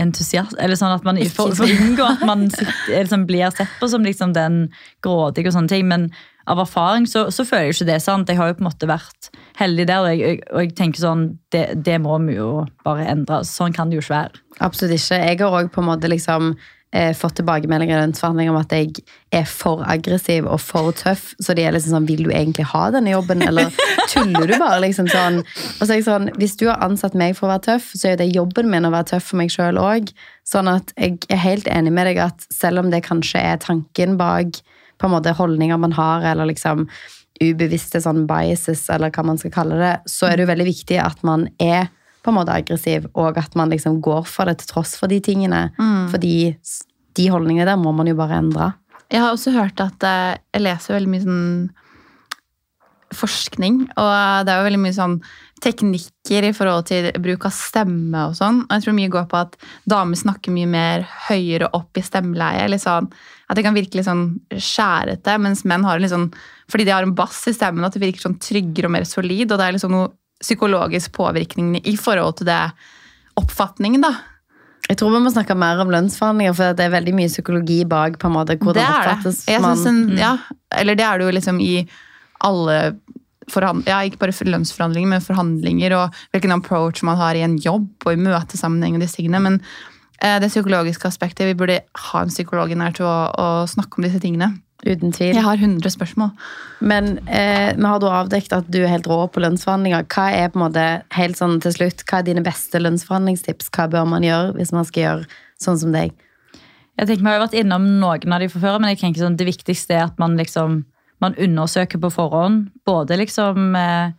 entusiast. Eller sånn at man for, for unngår at man sitter, liksom, blir sett på som liksom den grådige og sånne ting. Men av erfaring så, så føler jeg ikke det sant. Jeg har jo på en måte vært heldig der, og jeg, og jeg tenker sånn det, det må vi jo bare endre. Sånn kan det jo ikke være. Absolutt ikke. Jeg har òg på en måte liksom eh, fått tilbakemeldinger den forhandlingen om at jeg er for aggressiv og for tøff. Så de er liksom sånn Vil du egentlig ha denne jobben, eller tuller du bare? liksom sånn. Og så er jeg sånn Hvis du har ansatt meg for å være tøff, så er det jobben min å være tøff for meg sjøl òg. Sånn at jeg er helt enig med deg at selv om det kanskje er tanken bak på en måte holdninger man har, eller liksom ubevisste sånn biases, eller hva man skal kalle det, så er det jo veldig viktig at man er på en måte aggressiv, og at man liksom går for det til tross for de tingene. Fordi s- de holdningene der må man jo bare endre. Jeg har også hørt at eh, jeg leser veldig mye sånn forskning, og det er jo veldig mye sånn teknikker i forhold til bruk av stemme og sånn. Og jeg tror mye går på at damer snakker mye mer høyere opp i stemmeleie. Eller sånn, at det kan virke litt sånn skjærete, mens menn har litt sånn Fordi de har en bass i stemmen, at det virker sånn tryggere og mer solid. Og det er liksom noe psykologisk påvirkning i forhold til det oppfatningen, da. Jeg tror vi må snakke mer om lønnsforhandlinger, for det er veldig mye psykologi bak på en måte hvordan det er det. oppfattes det. en, ja, eller det er det jo liksom i alle ja, ikke bare for lønnsforhandlinger, men forhandlinger og hvilken approach man har i en jobb og i møtesammenheng og disse tingene. Men eh, det psykologiske aspektet, vi burde ha en psykolog nær til å, å snakke om disse tingene. Uten tvil. Jeg har 100 spørsmål. Men eh, vi har da avdekket at du er helt rå på lønnsforhandlinger. Hva er på en måte, helt sånn til slutt, hva er dine beste lønnsforhandlingstips? Hva bør man gjøre hvis man skal gjøre sånn som deg? Jeg tenker Vi har vært innom noen av de fra før, men jeg tenker sånn, det viktigste er at man liksom man undersøker på forhånd. Både liksom eh,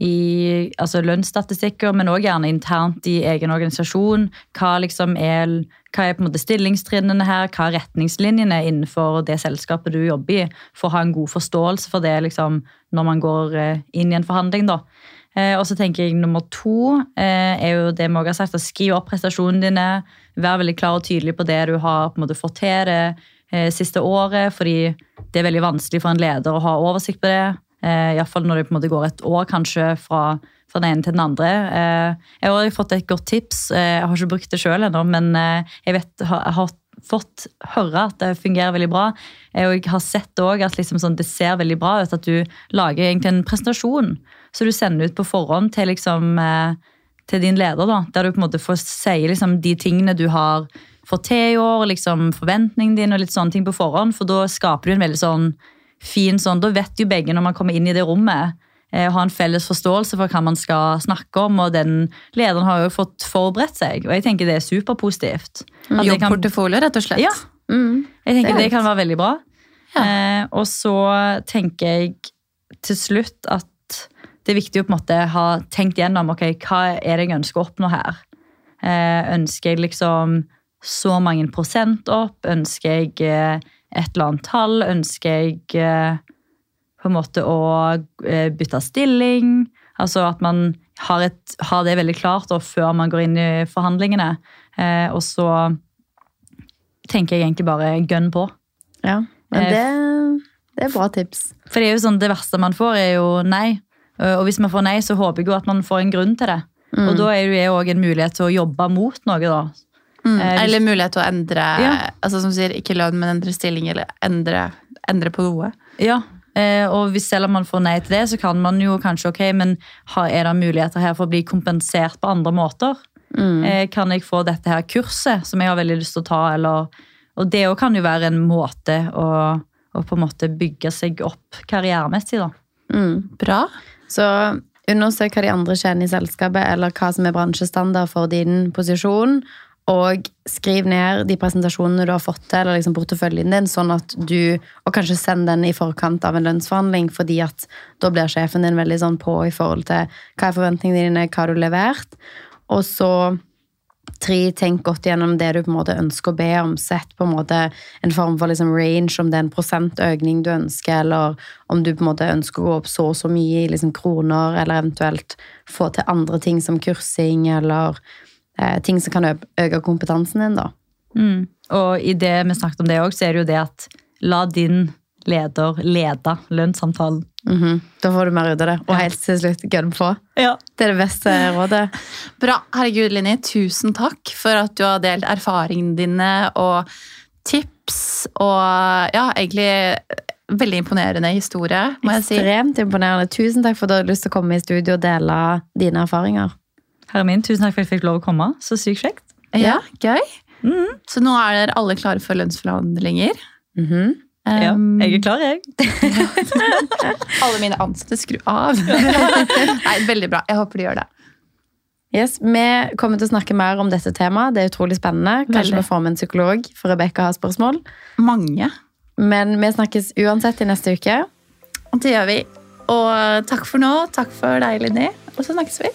i altså lønnsstatistikker, men òg gjerne internt i egen organisasjon. Hva, liksom er, hva er på en måte stillingstrinnene her, hva er retningslinjene innenfor det selskapet du jobber i, for å ha en god forståelse for det liksom, når man går eh, inn i en forhandling. da. Eh, og så tenker jeg Nummer to eh, er jo det vi har sagt, å skrive opp prestasjonene dine. Vær veldig klar og tydelig på det du har på en måte fått til det siste året. fordi det er veldig vanskelig for en leder å ha oversikt på det. Eh, Iallfall når det på en måte går et år kanskje fra, fra den ene til den andre. Eh, jeg har fått et godt tips. Eh, jeg har ikke brukt det sjøl ennå, men eh, jeg, vet, har, har fått høre at det fungerer veldig bra. Eh, jeg har sett også at liksom sånn, det ser veldig bra ut at du lager egentlig en presentasjon. Så du sender ut på forhånd til, liksom, til din leder, da, der du på en måte får si liksom, de tingene du har fått til i år, liksom, forventningene dine og litt sånne ting på forhånd. For da skaper du en veldig sånn fin sånn, Da vet jo begge når man kommer inn i det rommet, eh, ha en felles forståelse for hva man skal snakke om. Og den lederen har jo fått forberedt seg, og jeg tenker det er superpositivt. Kan- Jobbportefolio, rett og slett. Ja. Mm. Jeg tenker Det det kan være veldig bra. Ja. Eh, og så tenker jeg til slutt at det er viktig å på en måte ha tenkt gjennom ok, hva er det jeg ønsker å oppnå her. Eh, ønsker jeg liksom så mange prosent opp? Ønsker jeg eh, et eller annet tall? Ønsker jeg eh, på en måte å eh, bytte stilling? Altså at man har, et, har det veldig klart før man går inn i forhandlingene. Og så tenker jeg egentlig bare gønn på. Ja, men det, det er bra tips. For det er jo sånn, det verste man får, er jo nei. Og hvis man får nei, så håper jeg jo at man får en grunn til det. Og da er det jo òg en mulighet til å jobbe mot noe, da. Mm. Eh, Eller mulighet til å endre Ja. altså som sier, ikke lønn, men endre stilling, eller endre, endre på noe. Ja, eh, og hvis selv om man får nei til det, så kan man jo kanskje, ok, men har, er det muligheter her for å bli kompensert på andre måter? Mm. Eh, kan jeg få dette her kurset som jeg har veldig lyst til å ta, eller Og det òg kan jo være en måte å, å på en måte bygge seg opp karrieremessig, da. Mm. Bra. Så undersøk hva de andre tjener i selskapet, eller hva som er bransjestandard for din posisjon. Og skriv ned de presentasjonene du har fått til, eller liksom porteføljen din, sånn at du Og kanskje send den i forkant av en lønnsforhandling, fordi at da blir sjefen din veldig sånn på i forhold til hva er forventningene dine, hva har du levert. Og så tre, tenk godt gjennom det du på en måte ønsker å be om. Sett på en måte en form for liksom range, om det er en prosentøkning du ønsker, eller om du på en måte ønsker å gå opp så og så mye i liksom kroner, eller eventuelt få til andre ting som kursing, eller ting som kan øke kompetansen din, da. Mm. Og i det vi snakket om det òg, så er det jo det at la din leder lede lønnssamtalen. Mhm. Da får du mer ut av det. Og helt til slutt gønn på. Ja. Det er det beste rådet. Bra. Herregud, Linni, tusen takk for at du har delt erfaringene dine og tips. Og ja, egentlig veldig imponerende historie, må jeg si. Ekstremt imponerende. Tusen takk for at du hadde lyst til å komme i studio og dele dine erfaringer. Herre min, tusen takk for at jeg fikk lov å komme. Så sykt kjekt. Ja, gøy. Mhm. Så nå er dere alle klare for lønnsforhandlinger. Mm Ja, Um, jeg er klar, jeg. Alle mine ansatte, skru av. Nei, veldig bra. Jeg håper de gjør det. Yes, Vi kommer til å snakke mer om dette temaet. Det er utrolig spennende. Kanskje Veldig. vi får med en psykolog, for Rebekka har spørsmål. Mange. Men vi snakkes uansett i neste uke. Det gjør vi. Og takk for nå. Takk for deg, Linni. Og så snakkes vi.